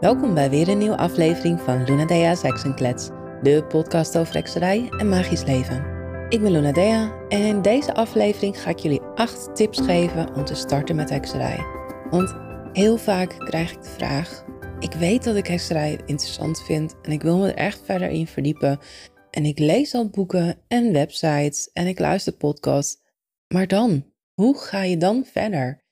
Welkom bij weer een nieuwe aflevering van Luna Dea Sex Klets, de podcast over hekserij en magisch leven. Ik ben Luna Dea en in deze aflevering ga ik jullie 8 tips geven om te starten met hekserij. Want heel vaak krijg ik de vraag: ik weet dat ik hekserij interessant vind en ik wil me er echt verder in verdiepen. En ik lees al boeken en websites en ik luister podcasts. Maar dan, hoe ga je dan verder?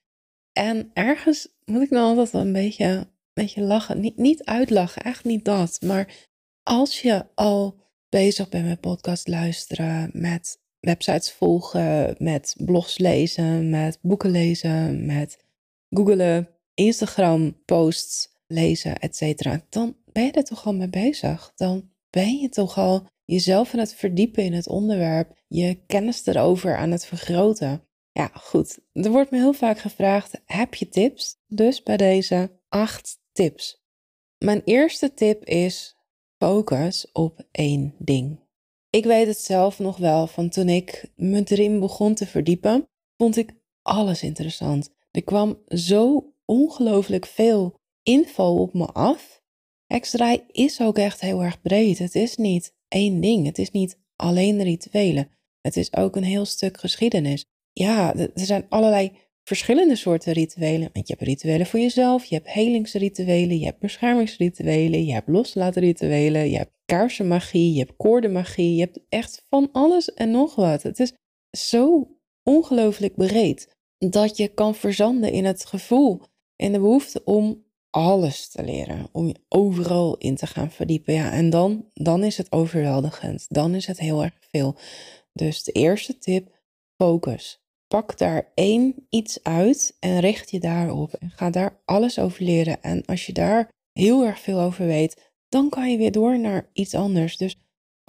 En ergens moet ik dan altijd een beetje beetje lachen. Niet, niet uitlachen, echt niet dat. Maar als je al bezig bent met podcast luisteren, met websites volgen, met blogs lezen, met boeken lezen, met googelen, Instagram posts lezen, etc. Dan ben je er toch al mee bezig. Dan ben je toch al jezelf aan het verdiepen in het onderwerp, je kennis erover aan het vergroten. Ja, goed. Er wordt me heel vaak gevraagd: heb je tips? Dus bij deze acht tips. Mijn eerste tip is focus op één ding. Ik weet het zelf nog wel van toen ik me erin begon te verdiepen, vond ik alles interessant. Er kwam zo ongelooflijk veel info op me af. Hekserij is ook echt heel erg breed. Het is niet één ding. Het is niet alleen rituelen. Het is ook een heel stuk geschiedenis. Ja, er zijn allerlei verschillende soorten rituelen. Want je hebt rituelen voor jezelf, je hebt helingsrituelen, je hebt beschermingsrituelen, je hebt loslaatrituelen, je hebt kaarsenmagie, je hebt koordenmagie, je hebt echt van alles en nog wat. Het is zo ongelooflijk breed dat je kan verzanden in het gevoel en de behoefte om alles te leren, om je overal in te gaan verdiepen. Ja, en dan, dan is het overweldigend, dan is het heel erg veel. Dus de eerste tip, focus pak daar één iets uit en richt je daarop. En ga daar alles over leren. En als je daar heel erg veel over weet, dan kan je weer door naar iets anders. Dus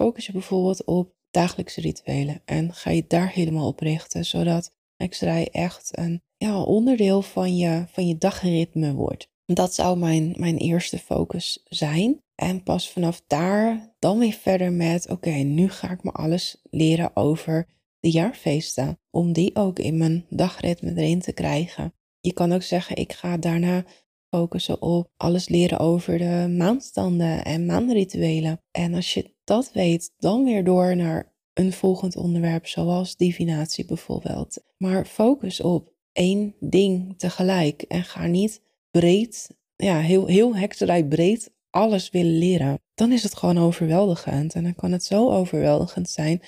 focus je bijvoorbeeld op dagelijkse rituelen en ga je daar helemaal op richten, zodat hekserij echt een ja, onderdeel van je, van je dagritme wordt. Dat zou mijn, mijn eerste focus zijn. En pas vanaf daar dan weer verder met: oké, nu ga ik me alles leren over de jaarfeesten, om die ook in mijn dagritme erin te krijgen. Je kan ook zeggen, ik ga daarna focussen op alles leren over de maandstanden en maanrituelen. En als je dat weet, dan weer door naar een volgend onderwerp, zoals divinatie bijvoorbeeld. Maar focus op één ding tegelijk en ga niet breed, ja, heel, heel hekserij breed alles willen leren. Dan is het gewoon overweldigend en dan kan het zo overweldigend zijn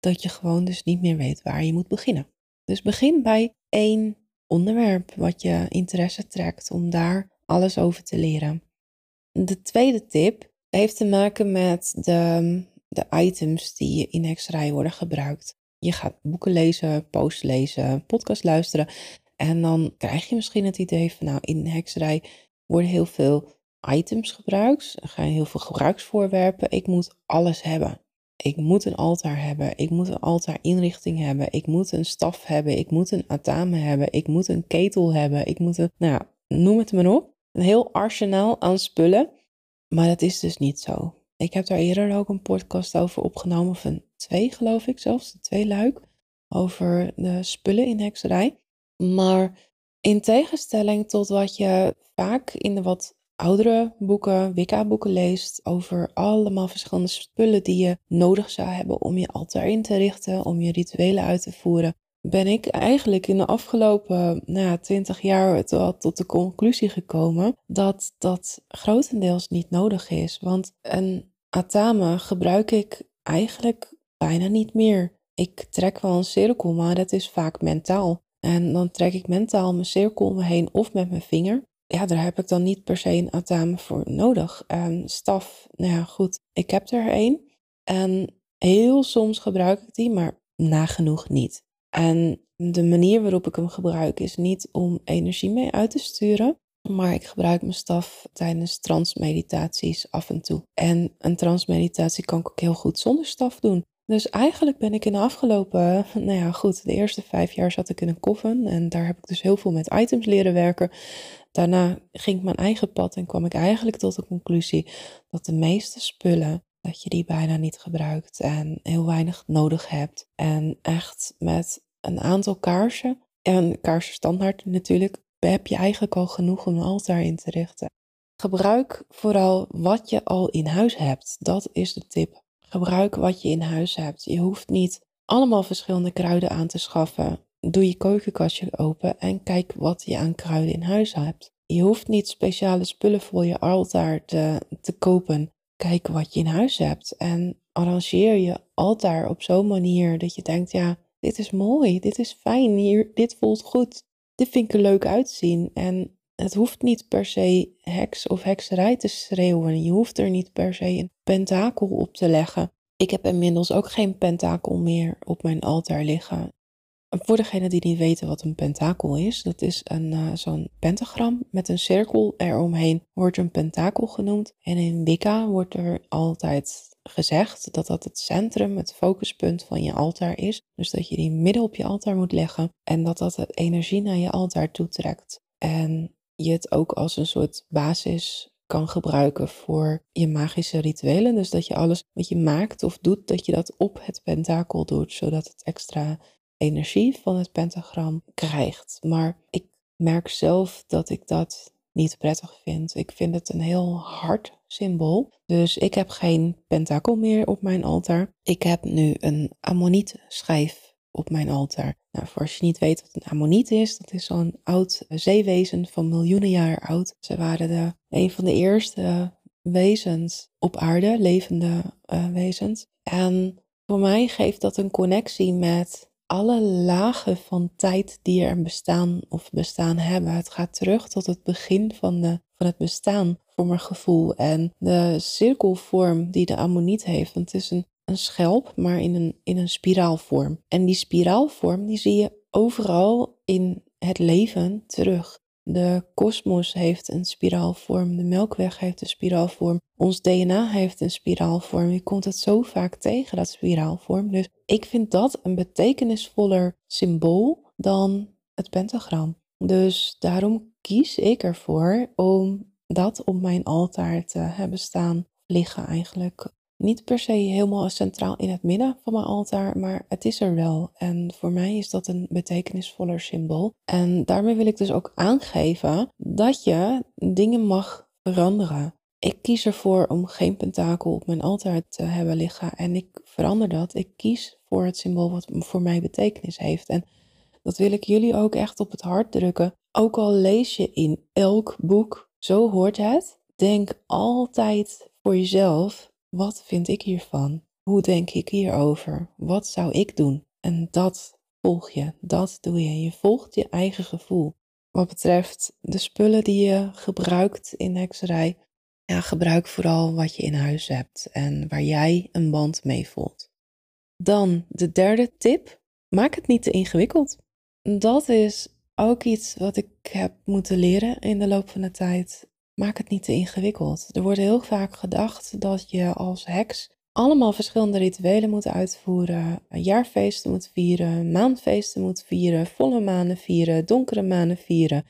dat je gewoon dus niet meer weet waar je moet beginnen. Dus begin bij één onderwerp wat je interesse trekt om daar alles over te leren. De tweede tip heeft te maken met de, de items die in hekserij worden gebruikt. Je gaat boeken lezen, posts lezen, podcast luisteren en dan krijg je misschien het idee van nou in hekserij worden heel veel items gebruikt, er gaan heel veel gebruiksvoorwerpen, ik moet alles hebben. Ik moet een altaar hebben. Ik moet een altaarinrichting hebben. Ik moet een staf hebben. Ik moet een atame hebben. Ik moet een ketel hebben. Ik moet een, nou, noem het maar op. Een heel arsenaal aan spullen. Maar dat is dus niet zo. Ik heb daar eerder ook een podcast over opgenomen, een twee geloof ik zelfs, twee luik, over de spullen in hekserij. Maar in tegenstelling tot wat je vaak in de wat oudere boeken, Wicca-boeken leest over allemaal verschillende spullen die je nodig zou hebben om je altaar in te richten, om je rituelen uit te voeren, ben ik eigenlijk in de afgelopen nou, 20 jaar tot, tot de conclusie gekomen dat dat grotendeels niet nodig is. Want een atame gebruik ik eigenlijk bijna niet meer. Ik trek wel een cirkel, maar dat is vaak mentaal. En dan trek ik mentaal mijn cirkel om me heen of met mijn vinger ja, daar heb ik dan niet per se een atame voor nodig. En staf, nou ja, goed, ik heb er één. En heel soms gebruik ik die, maar nagenoeg niet. En de manier waarop ik hem gebruik is niet om energie mee uit te sturen, maar ik gebruik mijn staf tijdens transmeditaties af en toe. En een transmeditatie kan ik ook heel goed zonder staf doen. Dus eigenlijk ben ik in de afgelopen, nou ja, goed, de eerste vijf jaar zat ik in een koffen en daar heb ik dus heel veel met items leren werken. Daarna ging ik mijn eigen pad en kwam ik eigenlijk tot de conclusie dat de meeste spullen dat je die bijna niet gebruikt en heel weinig nodig hebt. En echt met een aantal kaarsen, en kaarsen standaard natuurlijk, heb je eigenlijk al genoeg om een altaar in te richten. Gebruik vooral wat je al in huis hebt. Dat is de tip. Gebruik wat je in huis hebt. Je hoeft niet allemaal verschillende kruiden aan te schaffen. Doe je keukenkastje open en kijk wat je aan kruiden in huis hebt. Je hoeft niet speciale spullen voor je altaar te, te kopen. Kijk wat je in huis hebt en arrangeer je altaar op zo'n manier dat je denkt: ja, dit is mooi, dit is fijn, hier, dit voelt goed. Dit vind ik er leuk uitzien. En het hoeft niet per se heks of hekserij te schreeuwen. Je hoeft er niet per se een pentakel op te leggen. Ik heb inmiddels ook geen pentakel meer op mijn altaar liggen. Voor degenen die niet weten wat een pentakel is, dat is een, uh, zo'n pentagram met een cirkel eromheen, wordt een pentakel genoemd. En in Wicca wordt er altijd gezegd dat dat het centrum, het focuspunt van je altaar is. Dus dat je die midden op je altaar moet leggen en dat dat de energie naar je altaar toetrekt. En je het ook als een soort basis kan gebruiken voor je magische rituelen. Dus dat je alles wat je maakt of doet, dat je dat op het pentakel doet, zodat het extra energie van het pentagram krijgt. Maar ik merk zelf dat ik dat niet prettig vind. Ik vind het een heel hard symbool. Dus ik heb geen pentakel meer op mijn altaar. Ik heb nu een ammoniet schijf op mijn altaar. Nou, voor als je niet weet wat een ammoniet is, dat is zo'n oud zeewezen van miljoenen jaar oud. Ze waren de, een van de eerste wezens op aarde, levende uh, wezens. En voor mij geeft dat een connectie met alle lagen van tijd die er bestaan of bestaan hebben. Het gaat terug tot het begin van, de, van het bestaan voor mijn gevoel. En de cirkelvorm die de ammoniet heeft, want het is een een schelp, maar in een, in een spiraalvorm. En die spiraalvorm die zie je overal in het leven terug. De kosmos heeft een spiraalvorm, de melkweg heeft een spiraalvorm, ons DNA heeft een spiraalvorm. Je komt het zo vaak tegen, dat spiraalvorm. Dus ik vind dat een betekenisvoller symbool dan het pentagram. Dus daarom kies ik ervoor om dat op mijn altaar te hebben staan, liggen eigenlijk niet per se helemaal centraal in het midden van mijn altaar, maar het is er wel. En voor mij is dat een betekenisvoller symbool. En daarmee wil ik dus ook aangeven dat je dingen mag veranderen. Ik kies ervoor om geen pentakel op mijn altaar te hebben liggen en ik verander dat. Ik kies voor het symbool wat voor mij betekenis heeft. En dat wil ik jullie ook echt op het hart drukken. Ook al lees je in elk boek, zo hoort het. Denk altijd voor jezelf wat vind ik hiervan? Hoe denk ik hierover? Wat zou ik doen? En dat volg je, dat doe je. Je volgt je eigen gevoel. Wat betreft de spullen die je gebruikt in hekserij, gebruik vooral wat je in huis hebt en waar jij een band mee voelt. Dan de derde tip: maak het niet te ingewikkeld. Dat is ook iets wat ik heb moeten leren in de loop van de tijd. Maak het niet te ingewikkeld. Er wordt heel vaak gedacht dat je als heks allemaal verschillende rituelen moet uitvoeren, jaarfeesten moet vieren, maandfeesten moet vieren, volle maanden vieren, donkere maanden vieren.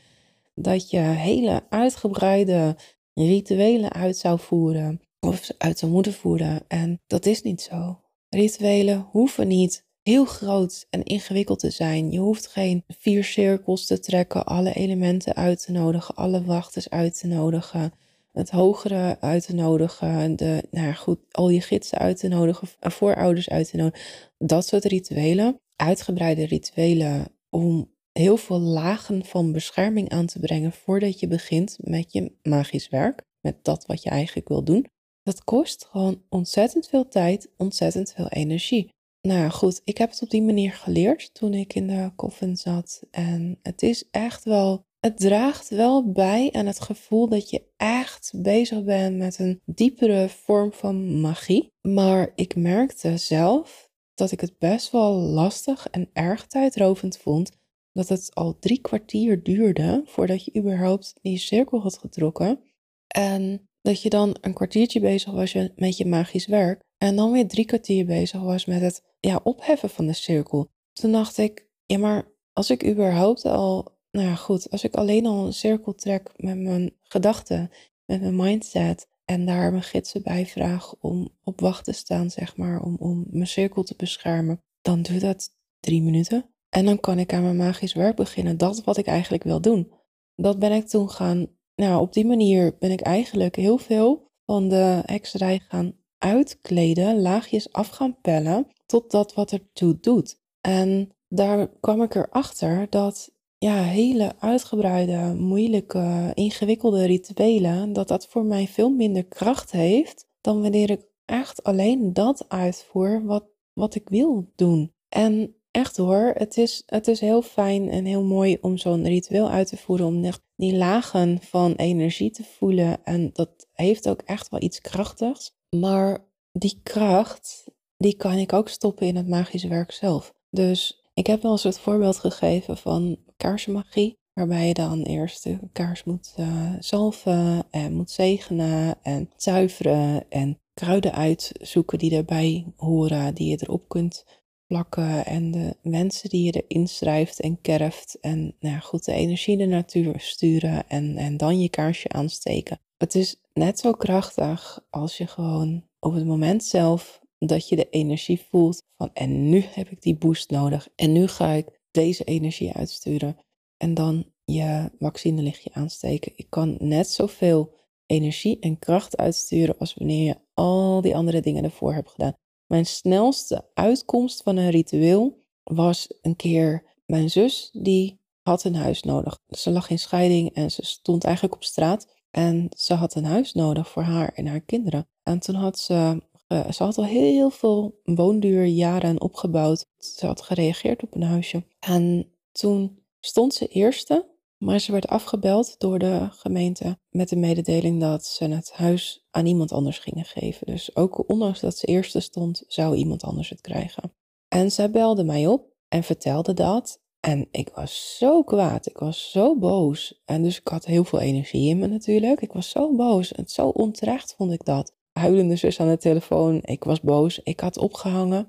Dat je hele uitgebreide rituelen uit zou voeren of uit zou moeten voeren. En dat is niet zo. Rituelen hoeven niet heel groot en ingewikkeld te zijn. Je hoeft geen vier cirkels te trekken, alle elementen uit te nodigen, alle wachters uit te nodigen, het hogere uit te nodigen, de, nou goed, al je gidsen uit te nodigen, voorouders uit te nodigen. Dat soort rituelen, uitgebreide rituelen om heel veel lagen van bescherming aan te brengen voordat je begint met je magisch werk, met dat wat je eigenlijk wil doen. Dat kost gewoon ontzettend veel tijd, ontzettend veel energie nou ja, goed, ik heb het op die manier geleerd toen ik in de koffin zat. En het is echt wel, het draagt wel bij aan het gevoel dat je echt bezig bent met een diepere vorm van magie. Maar ik merkte zelf dat ik het best wel lastig en erg tijdrovend vond. Dat het al drie kwartier duurde voordat je überhaupt die cirkel had getrokken. En dat je dan een kwartiertje bezig was met je magisch werk. En dan weer drie kwartier bezig was met het ja, opheffen van de cirkel. Toen dacht ik, ja, maar als ik überhaupt al, nou ja, goed, als ik alleen al een cirkel trek met mijn gedachten, met mijn mindset, en daar mijn gidsen bij vraag om op wacht te staan, zeg maar, om, om mijn cirkel te beschermen, dan duurt dat drie minuten. En dan kan ik aan mijn magisch werk beginnen. Dat wat ik eigenlijk wil doen. Dat ben ik toen gaan, nou op die manier ben ik eigenlijk heel veel van de hekserij gaan uitkleden, laagjes af gaan pellen, tot dat wat ertoe doet. En daar kwam ik erachter dat ja, hele uitgebreide, moeilijke, ingewikkelde rituelen, dat dat voor mij veel minder kracht heeft dan wanneer ik echt alleen dat uitvoer wat, wat ik wil doen. En echt hoor, het is, het is heel fijn en heel mooi om zo'n ritueel uit te voeren, om echt die lagen van energie te voelen. En dat heeft ook echt wel iets krachtigs. Maar die kracht, die kan ik ook stoppen in het magische werk zelf. Dus ik heb wel eens het voorbeeld gegeven van kaarsmagie, waarbij je dan eerst de kaars moet uh, zalven en moet zegenen en zuiveren en kruiden uitzoeken die erbij horen, die je erop kunt plakken en de mensen die je erin schrijft en kerft en nou ja, goed de energie de natuur sturen en, en dan je kaarsje aansteken. Het is net zo krachtig als je gewoon op het moment zelf dat je de energie voelt van en nu heb ik die boost nodig en nu ga ik deze energie uitsturen en dan je vaccinelichtje aansteken. Ik kan net zoveel energie en kracht uitsturen als wanneer je al die andere dingen ervoor hebt gedaan. Mijn snelste uitkomst van een ritueel was een keer mijn zus die had een huis nodig. Ze lag in scheiding en ze stond eigenlijk op straat en ze had een huis nodig voor haar en haar kinderen. En toen had ze uh, ze had al heel veel woonduurjaren opgebouwd. Ze had gereageerd op een huisje. En toen stond ze eerste, maar ze werd afgebeld door de gemeente met de mededeling dat ze het huis aan iemand anders gingen geven. Dus ook ondanks dat ze eerste stond, zou iemand anders het krijgen. En zij belde mij op en vertelde dat. En ik was zo kwaad, ik was zo boos. En dus ik had heel veel energie in me natuurlijk. Ik was zo boos en zo onterecht vond ik dat huilende zus aan de telefoon. Ik was boos. Ik had opgehangen.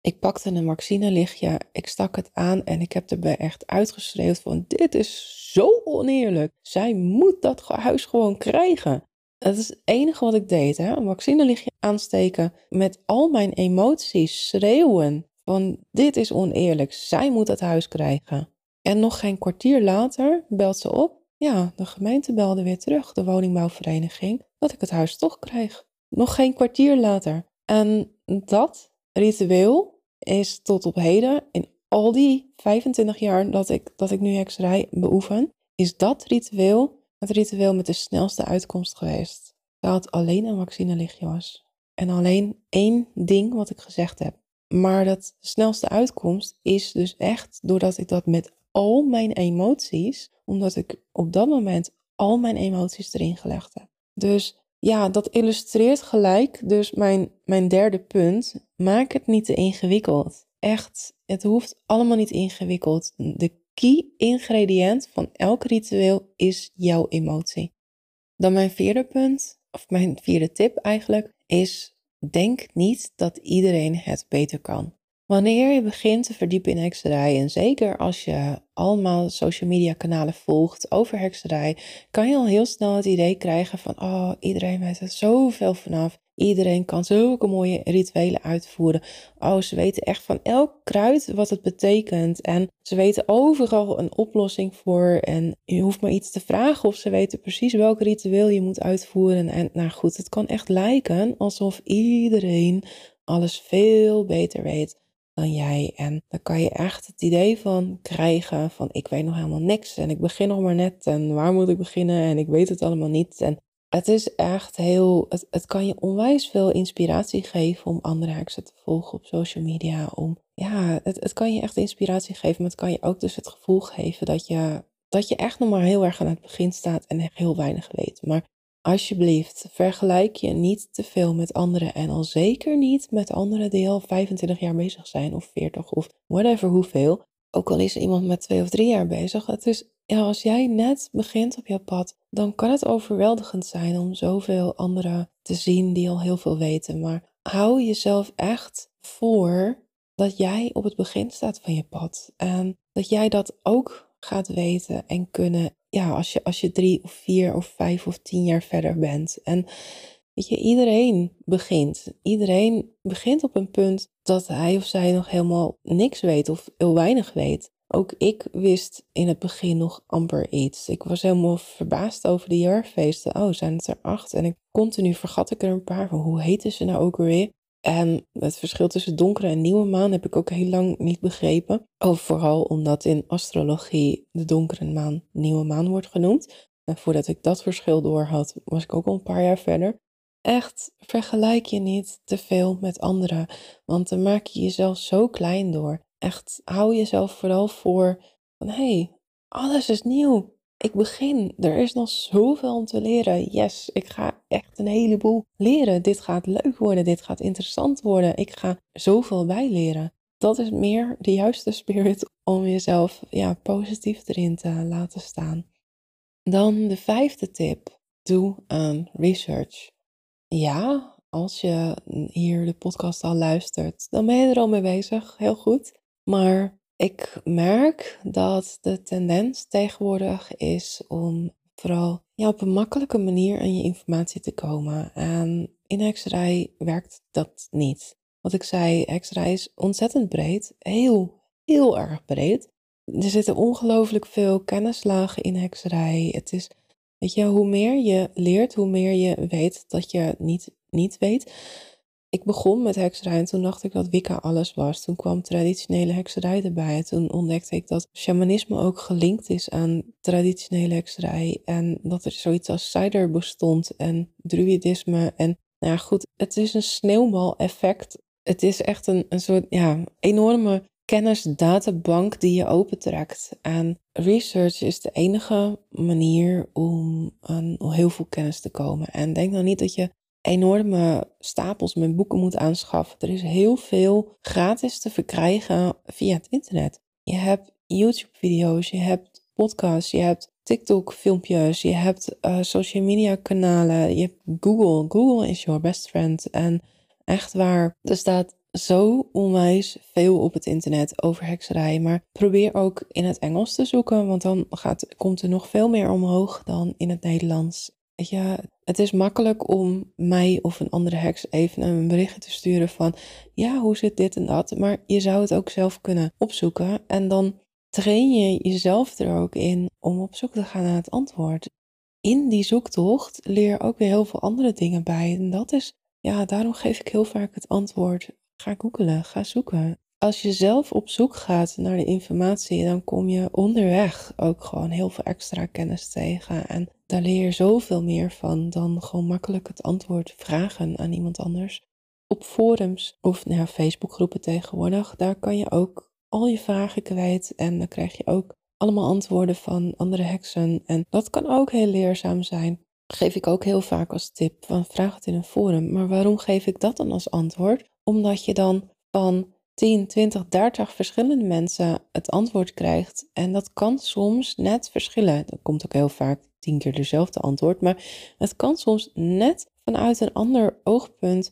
Ik pakte een vaccinelichtje. Ik stak het aan en ik heb erbij echt uitgeschreeuwd van dit is zo oneerlijk. Zij moet dat huis gewoon krijgen. Dat is het enige wat ik deed. Hè? Een vaccinelichtje aansteken. Met al mijn emoties schreeuwen van dit is oneerlijk. Zij moet dat huis krijgen. En nog geen kwartier later belt ze op. Ja, de gemeente belde weer terug, de woningbouwvereniging, dat ik het huis toch krijg. Nog geen kwartier later. En dat ritueel is tot op heden, in al die 25 jaar dat ik, dat ik nu hekserij beoefen, is dat ritueel het ritueel met de snelste uitkomst geweest. Dat alleen een vaccinelichtje was. En alleen één ding wat ik gezegd heb. Maar dat snelste uitkomst is dus echt doordat ik dat met al mijn emoties, omdat ik op dat moment al mijn emoties erin gelegd heb. Dus ja, dat illustreert gelijk dus mijn, mijn derde punt. Maak het niet te ingewikkeld. Echt, het hoeft allemaal niet ingewikkeld. De key ingrediënt van elk ritueel is jouw emotie. Dan mijn vierde punt, of mijn vierde tip eigenlijk, is denk niet dat iedereen het beter kan. Wanneer je begint te verdiepen in hekserij, en zeker als je allemaal social media kanalen volgt over hekserij, kan je al heel snel het idee krijgen van, oh, iedereen weet er zoveel vanaf. Iedereen kan zulke mooie rituelen uitvoeren. Oh, ze weten echt van elk kruid wat het betekent. En ze weten overal een oplossing voor. En je hoeft maar iets te vragen of ze weten precies welk ritueel je moet uitvoeren. En nou goed, het kan echt lijken alsof iedereen alles veel beter weet dan jij. En dan kan je echt het idee van krijgen van ik weet nog helemaal niks en ik begin nog maar net en waar moet ik beginnen en ik weet het allemaal niet. En het is echt heel, het, kan je onwijs veel inspiratie geven om andere heksen te volgen op social media. Om, ja, het, het kan je echt inspiratie geven, maar het kan je ook dus het gevoel geven dat je, dat je echt nog maar heel erg aan het begin staat en heel weinig weet. Maar Alsjeblieft, vergelijk je niet te veel met anderen en al zeker niet met anderen die al 25 jaar bezig zijn of 40 of whatever hoeveel. Ook al is iemand met twee of drie jaar bezig. Het is, ja, als jij net begint op jouw pad, dan kan het overweldigend zijn om zoveel anderen te zien die al heel veel weten. Maar hou jezelf echt voor dat jij op het begin staat van je pad en dat jij dat ook gaat weten en kunnen ja, als je, als je drie of vier of vijf of tien jaar verder bent. En Weet je, iedereen begint. Iedereen begint op een punt dat hij of zij nog helemaal niks weet of heel weinig weet. Ook ik wist in het begin nog amper iets. Ik was helemaal verbaasd over de jaarfeesten. Oh, zijn het er acht? En ik continu vergat ik er een paar van. Hoe heten ze nou ook weer? En het verschil tussen donkere en nieuwe maan heb ik ook heel lang niet begrepen. Of vooral omdat in astrologie de donkere maan nieuwe maan wordt genoemd. En voordat ik dat verschil door had, was ik ook al een paar jaar verder. Echt, vergelijk je niet te veel met anderen, want dan maak je jezelf zo klein door. Echt, hou jezelf vooral voor van hé, hey, alles is nieuw. Ik begin. Er is nog zoveel om te leren. Yes, ik ga echt een heleboel leren. Dit gaat leuk worden. Dit gaat interessant worden. Ik ga zoveel bijleren. Dat is meer de juiste spirit om jezelf ja, positief erin te laten staan. Dan de vijfde tip. Doe aan research. Ja, als je hier de podcast al luistert, dan ben je er al mee bezig. Heel goed. Maar ik merk dat de tendens tegenwoordig is om vooral ja, op een makkelijke manier aan je informatie te komen. En in hekserij werkt dat niet. Wat ik zei, hekserij is ontzettend breed. Heel, heel erg breed. Er zitten ongelooflijk veel kennislagen in hekserij. Het is, weet je, hoe meer je leert, hoe meer je weet dat je niet, niet weet. Ik begon met hekserij en toen dacht ik dat Wicca alles was. Toen kwam traditionele hekserij erbij. Toen ontdekte ik dat shamanisme ook gelinkt is aan traditionele hekserij. En dat er zoiets als cider bestond en druidisme. En nou ja, goed, het is een sneeuwbal-effect. Het is echt een, een soort ja, enorme kennisdatabank die je opentrekt. En research is de enige manier om aan heel veel kennis te komen. En denk nou niet dat je enorme stapels met boeken moet aanschaffen. Er is heel veel gratis te verkrijgen via het internet. Je hebt YouTube-video's, je hebt podcasts, je hebt TikTok-filmpjes, je hebt uh, social media-kanalen, je hebt Google. Google is your best friend. En echt waar, er staat zo onwijs veel op het internet over hekserij. Maar probeer ook in het Engels te zoeken, want dan gaat, komt er nog veel meer omhoog dan in het Nederlands. Ja, het is makkelijk om mij of een andere heks even een berichtje te sturen van ja, hoe zit dit en dat. Maar je zou het ook zelf kunnen opzoeken en dan train je jezelf er ook in om op zoek te gaan naar het antwoord. In die zoektocht leer ook weer heel veel andere dingen bij. En dat is, ja, daarom geef ik heel vaak het antwoord. Ga googelen, ga zoeken als je zelf op zoek gaat naar de informatie, dan kom je onderweg ook gewoon heel veel extra kennis tegen. En daar leer je zoveel meer van dan gewoon makkelijk het antwoord vragen aan iemand anders. Op forums of nou, Facebookgroepen tegenwoordig, daar kan je ook al je vragen kwijt en dan krijg je ook allemaal antwoorden van andere heksen. En dat kan ook heel leerzaam zijn. Geef ik ook heel vaak als tip van vraag het in een forum. Maar waarom geef ik dat dan als antwoord? Omdat je dan van 10, 20, 30 verschillende mensen het antwoord krijgt. En dat kan soms net verschillen. Dat komt ook heel vaak tien keer dezelfde antwoord. Maar het kan soms net vanuit een ander oogpunt,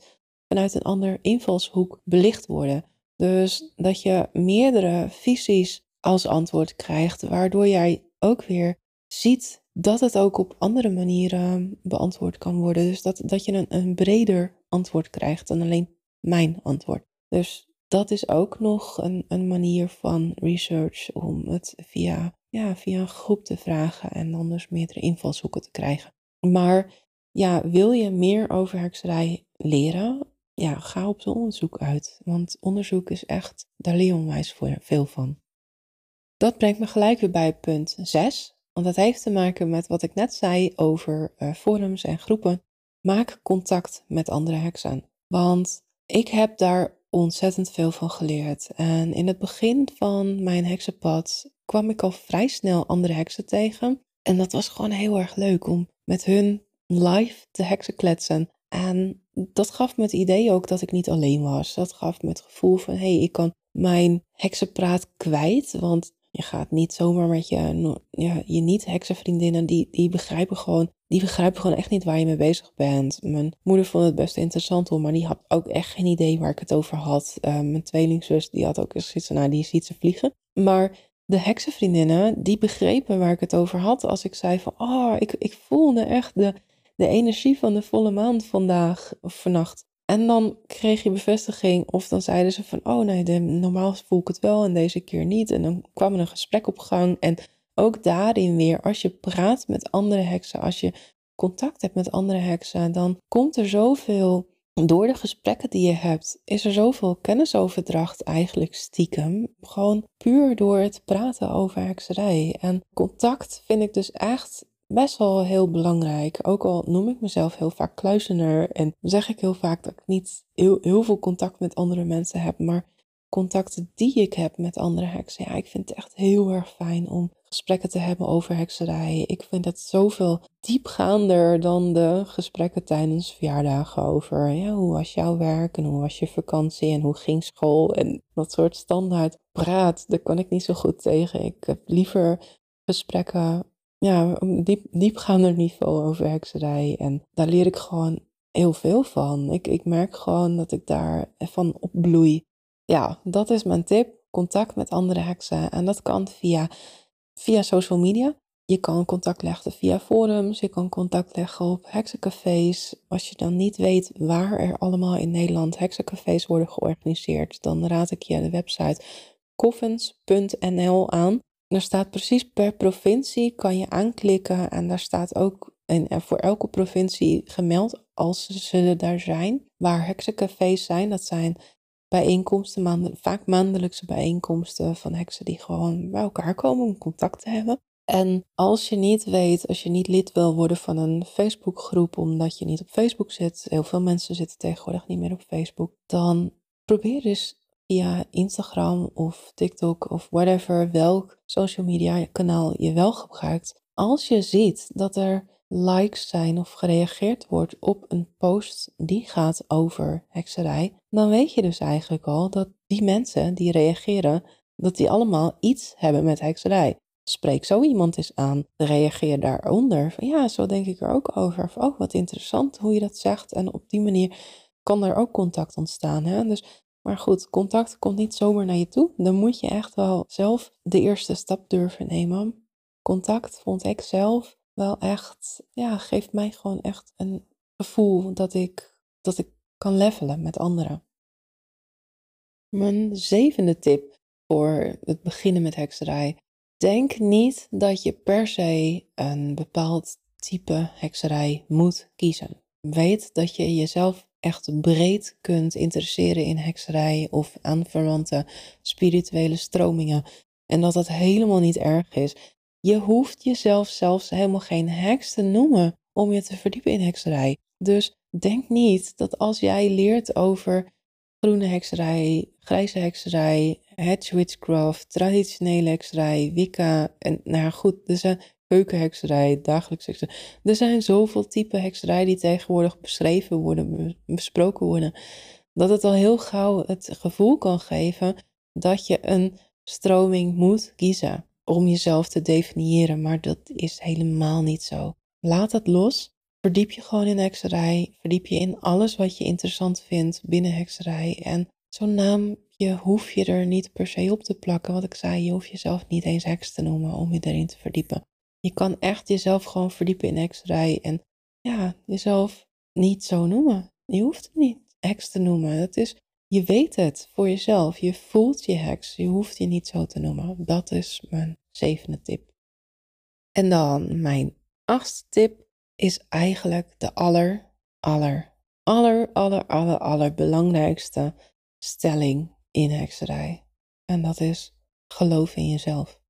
vanuit een ander invalshoek belicht worden. Dus dat je meerdere visies als antwoord krijgt, waardoor jij ook weer ziet dat het ook op andere manieren beantwoord kan worden. Dus dat, dat je een, een breder antwoord krijgt dan alleen mijn antwoord. Dus dat is ook nog een, een manier van research om het via, ja, via een groep te vragen en dan dus meerdere invalshoeken te krijgen. Maar ja, wil je meer over hekserij leren? Ja, ga op zo'n onderzoek uit. Want onderzoek is echt, daar leer onwijs veel van. Dat brengt me gelijk weer bij punt 6. Want dat heeft te maken met wat ik net zei over uh, forums en groepen. Maak contact met andere heksen. Want ik heb daar ontzettend veel van geleerd. En in het begin van mijn heksenpad kwam ik al vrij snel andere heksen tegen. En dat was gewoon heel erg leuk om met hun live te heksen kletsen. En dat gaf me het idee ook dat ik niet alleen was. Dat gaf me het gevoel van, hé, hey, ik kan mijn heksenpraat kwijt. Want je gaat niet zomaar met je, ja, je niet-heksenvriendinnen, die, die begrijpen gewoon die begrijpen gewoon echt niet waar je mee bezig bent. Mijn moeder vond het best interessant om, maar die had ook echt geen idee waar ik het over had. Uh, mijn tweelingzus, die had ook eens zoiets nou, die ziet ze vliegen. Maar de heksenvriendinnen, die begrepen waar ik het over had als ik zei van, oh, ik, ik voelde echt de, de energie van de volle maan vandaag of vannacht. En dan kreeg je bevestiging of dan zeiden ze van, oh nee, normaal voel ik het wel en deze keer niet. En dan kwam er een gesprek op gang en ook daarin weer, als je praat met andere heksen, als je contact hebt met andere heksen, dan komt er zoveel door de gesprekken die je hebt, is er zoveel kennisoverdracht eigenlijk stiekem. Gewoon puur door het praten over hekserij. En contact vind ik dus echt best wel heel belangrijk. Ook al noem ik mezelf heel vaak kluizenaar en zeg ik heel vaak dat ik niet heel, heel veel contact met andere mensen heb, maar contacten die ik heb met andere heksen, ja, ik vind het echt heel erg fijn om gesprekken te hebben over hekserij. Ik vind het zoveel diepgaander dan de gesprekken tijdens verjaardagen over ja, hoe was jouw werk en hoe was je vakantie en hoe ging school en dat soort standaard praat. Daar kan ik niet zo goed tegen. Ik heb liever gesprekken ja, op diep, diepgaander niveau over hekserij en daar leer ik gewoon heel veel van. Ik, ik merk gewoon dat ik daar van opbloei. Ja, dat is mijn tip. Contact met andere heksen. En dat kan via via social media. Je kan contact leggen via forums, je kan contact leggen op heksencafés. Als je dan niet weet waar er allemaal in Nederland heksencafés worden georganiseerd, dan raad ik je de website coffins.nl aan. Daar staat precies per provincie, kan je aanklikken en daar staat ook en voor elke provincie gemeld als ze daar zijn. Waar heksencafés zijn, dat zijn bijeenkomsten, vaak maandelijkse bijeenkomsten van heksen die gewoon bij elkaar komen om contact te hebben. En als je niet weet, als je niet lid wil worden van een Facebookgroep omdat je niet op Facebook zit, heel veel mensen zitten tegenwoordig niet meer op Facebook, dan probeer dus via Instagram of TikTok of whatever, welk social media kanaal je wel gebruikt. Als je ziet dat er likes zijn of gereageerd wordt op een post die gaat over hekserij, dan weet je dus eigenlijk al dat die mensen die reageren, dat die allemaal iets hebben met hekserij. Spreek zo iemand eens aan, reageer daaronder. Van, ja, zo denk ik er ook over. Of, oh, wat interessant hoe je dat zegt. En op die manier kan er ook contact ontstaan. Hè? Dus, maar goed, contact komt niet zomaar naar je toe. Dan moet je echt wel zelf de eerste stap durven nemen. Contact vond ik zelf wel echt, ja, geeft mij gewoon echt een gevoel dat ik, dat ik kan levelen met anderen. Mijn zevende tip voor het beginnen met hekserij. Denk niet dat je per se een bepaald type hekserij moet kiezen. Weet dat je jezelf echt breed kunt interesseren in hekserij of aanverwante spirituele stromingen. En dat dat helemaal niet erg is. Je hoeft jezelf zelfs helemaal geen heks te noemen om je te verdiepen in hekserij. Dus denk niet dat als jij leert over groene hekserij, grijze hekserij, hedge witchcraft, traditionele hekserij, wicca en nou goed, er zijn keukenhekserij, dagelijks hekserij. Er zijn zoveel typen hekserij die tegenwoordig beschreven worden, besproken worden, dat het al heel gauw het gevoel kan geven dat je een stroming moet kiezen om jezelf te definiëren, maar dat is helemaal niet zo. Laat het los. Verdiep je gewoon in hekserij. Verdiep je in alles wat je interessant vindt binnen hekserij. En zo'n naamje hoef je er niet per se op te plakken. Wat ik zei, je hoeft jezelf niet eens heks te noemen om je erin te verdiepen. Je kan echt jezelf gewoon verdiepen in hekserij. En ja, jezelf niet zo noemen. Je hoeft het niet heks te noemen. Het is je weet het voor jezelf. Je voelt je heks. Je hoeft je niet zo te noemen. Dat is mijn zevende tip. En dan mijn achtste tip is eigenlijk de aller, aller, aller, aller, aller, belangrijkste stelling in hekserij. En dat is geloof in jezelf.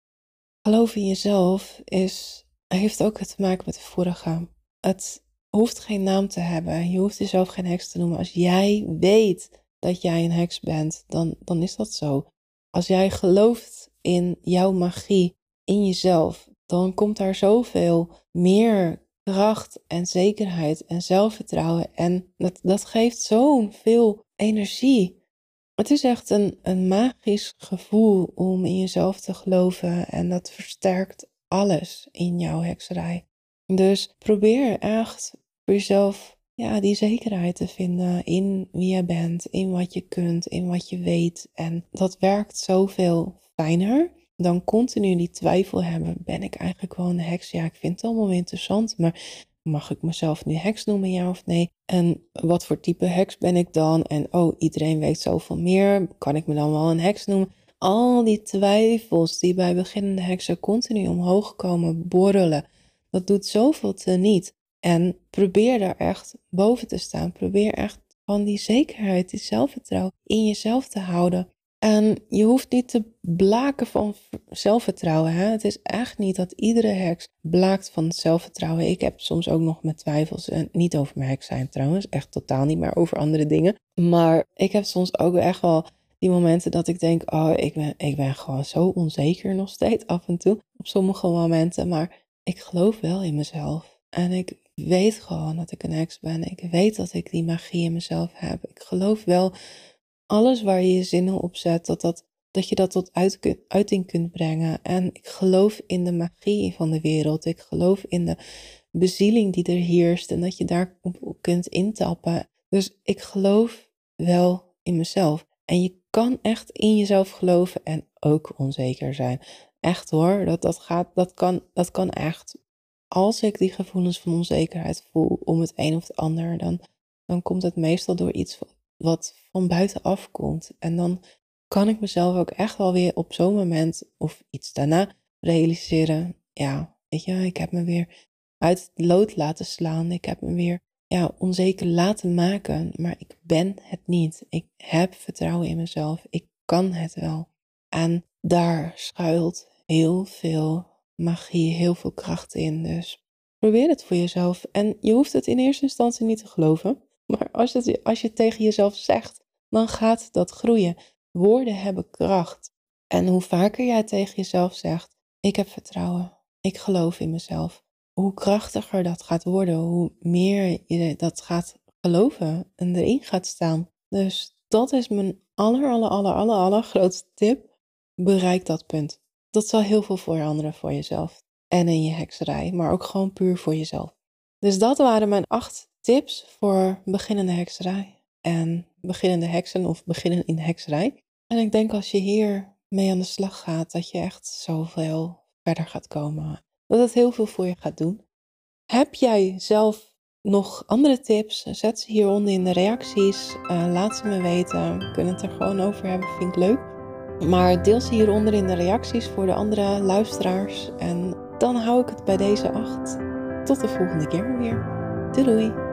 Geloof in jezelf is, heeft ook te maken met de vorige. Het hoeft geen naam te hebben. Je hoeft jezelf geen heks te noemen. Als jij weet dat jij een heks bent, dan, dan is dat zo. Als jij gelooft in jouw magie, in jezelf, dan komt daar zoveel meer kracht en zekerheid en zelfvertrouwen. En dat, dat geeft zo'n veel energie. Het is echt een, een magisch gevoel om in jezelf te geloven en dat versterkt alles in jouw hekserij. Dus probeer echt voor jezelf ja, die zekerheid te vinden in wie je bent, in wat je kunt, in wat je weet. En dat werkt zoveel fijner dan continu die twijfel hebben. Ben ik eigenlijk wel een heks? Ja, ik vind het allemaal interessant, maar mag ik mezelf nu heks noemen, ja of nee? En wat voor type heks ben ik dan? En oh, iedereen weet zoveel meer. Kan ik me dan wel een heks noemen? Al die twijfels die bij beginnende heksen continu omhoog komen borrelen, dat doet zoveel te niet. En probeer daar echt boven te staan. Probeer echt van die zekerheid, die zelfvertrouwen in jezelf te houden. En je hoeft niet te blaken van zelfvertrouwen. Hè? Het is echt niet dat iedere heks blaakt van zelfvertrouwen. Ik heb soms ook nog met twijfels. En niet over mijn heks zijn trouwens. Echt totaal niet, maar over andere dingen. Maar ik heb soms ook echt wel die momenten dat ik denk: oh, ik ben, ik ben gewoon zo onzeker nog steeds af en toe. Op sommige momenten. Maar ik geloof wel in mezelf. En ik weet gewoon dat ik een heks ben. Ik weet dat ik die magie in mezelf heb. Ik geloof wel alles waar je je zinnen op zet, dat, dat, dat je dat tot uiting kunt brengen. En ik geloof in de magie van de wereld. Ik geloof in de bezieling die er heerst en dat je daar op kunt intappen. Dus ik geloof wel in mezelf. En je kan echt in jezelf geloven en ook onzeker zijn. Echt hoor, dat, dat, gaat, dat, kan, dat kan echt. Als ik die gevoelens van onzekerheid voel om het een of het ander, dan, dan komt het meestal door iets wat van buitenaf komt. En dan kan ik mezelf ook echt wel weer op zo'n moment of iets daarna realiseren. Ja, weet je, ik heb me weer uit het lood laten slaan. Ik heb me weer ja, onzeker laten maken. Maar ik ben het niet. Ik heb vertrouwen in mezelf. Ik kan het wel. En daar schuilt heel veel magie, heel veel kracht in. Dus probeer het voor jezelf. En je hoeft het in eerste instantie niet te geloven. Maar als, het, als je tegen jezelf zegt, dan gaat dat groeien. Woorden hebben kracht. En hoe vaker jij tegen jezelf zegt: Ik heb vertrouwen, ik geloof in mezelf, hoe krachtiger dat gaat worden, hoe meer je dat gaat geloven en erin gaat staan. Dus dat is mijn aller, aller, aller, aller, aller grootste tip. Bereik dat punt. Dat zal heel veel veranderen voor jezelf en in je hekserij, maar ook gewoon puur voor jezelf. Dus dat waren mijn acht tips voor beginnende hekserij en beginnende heksen of beginnen in hekserij. En ik denk als je hier mee aan de slag gaat, dat je echt zoveel verder gaat komen. Dat het heel veel voor je gaat doen. Heb jij zelf nog andere tips? Zet ze hieronder in de reacties. Uh, laat ze me weten. We kunnen het er gewoon over hebben. Vind ik leuk. Maar deel ze hieronder in de reacties voor de andere luisteraars. En dan hou ik het bij deze acht. Tot de volgende keer weer. Doei doei!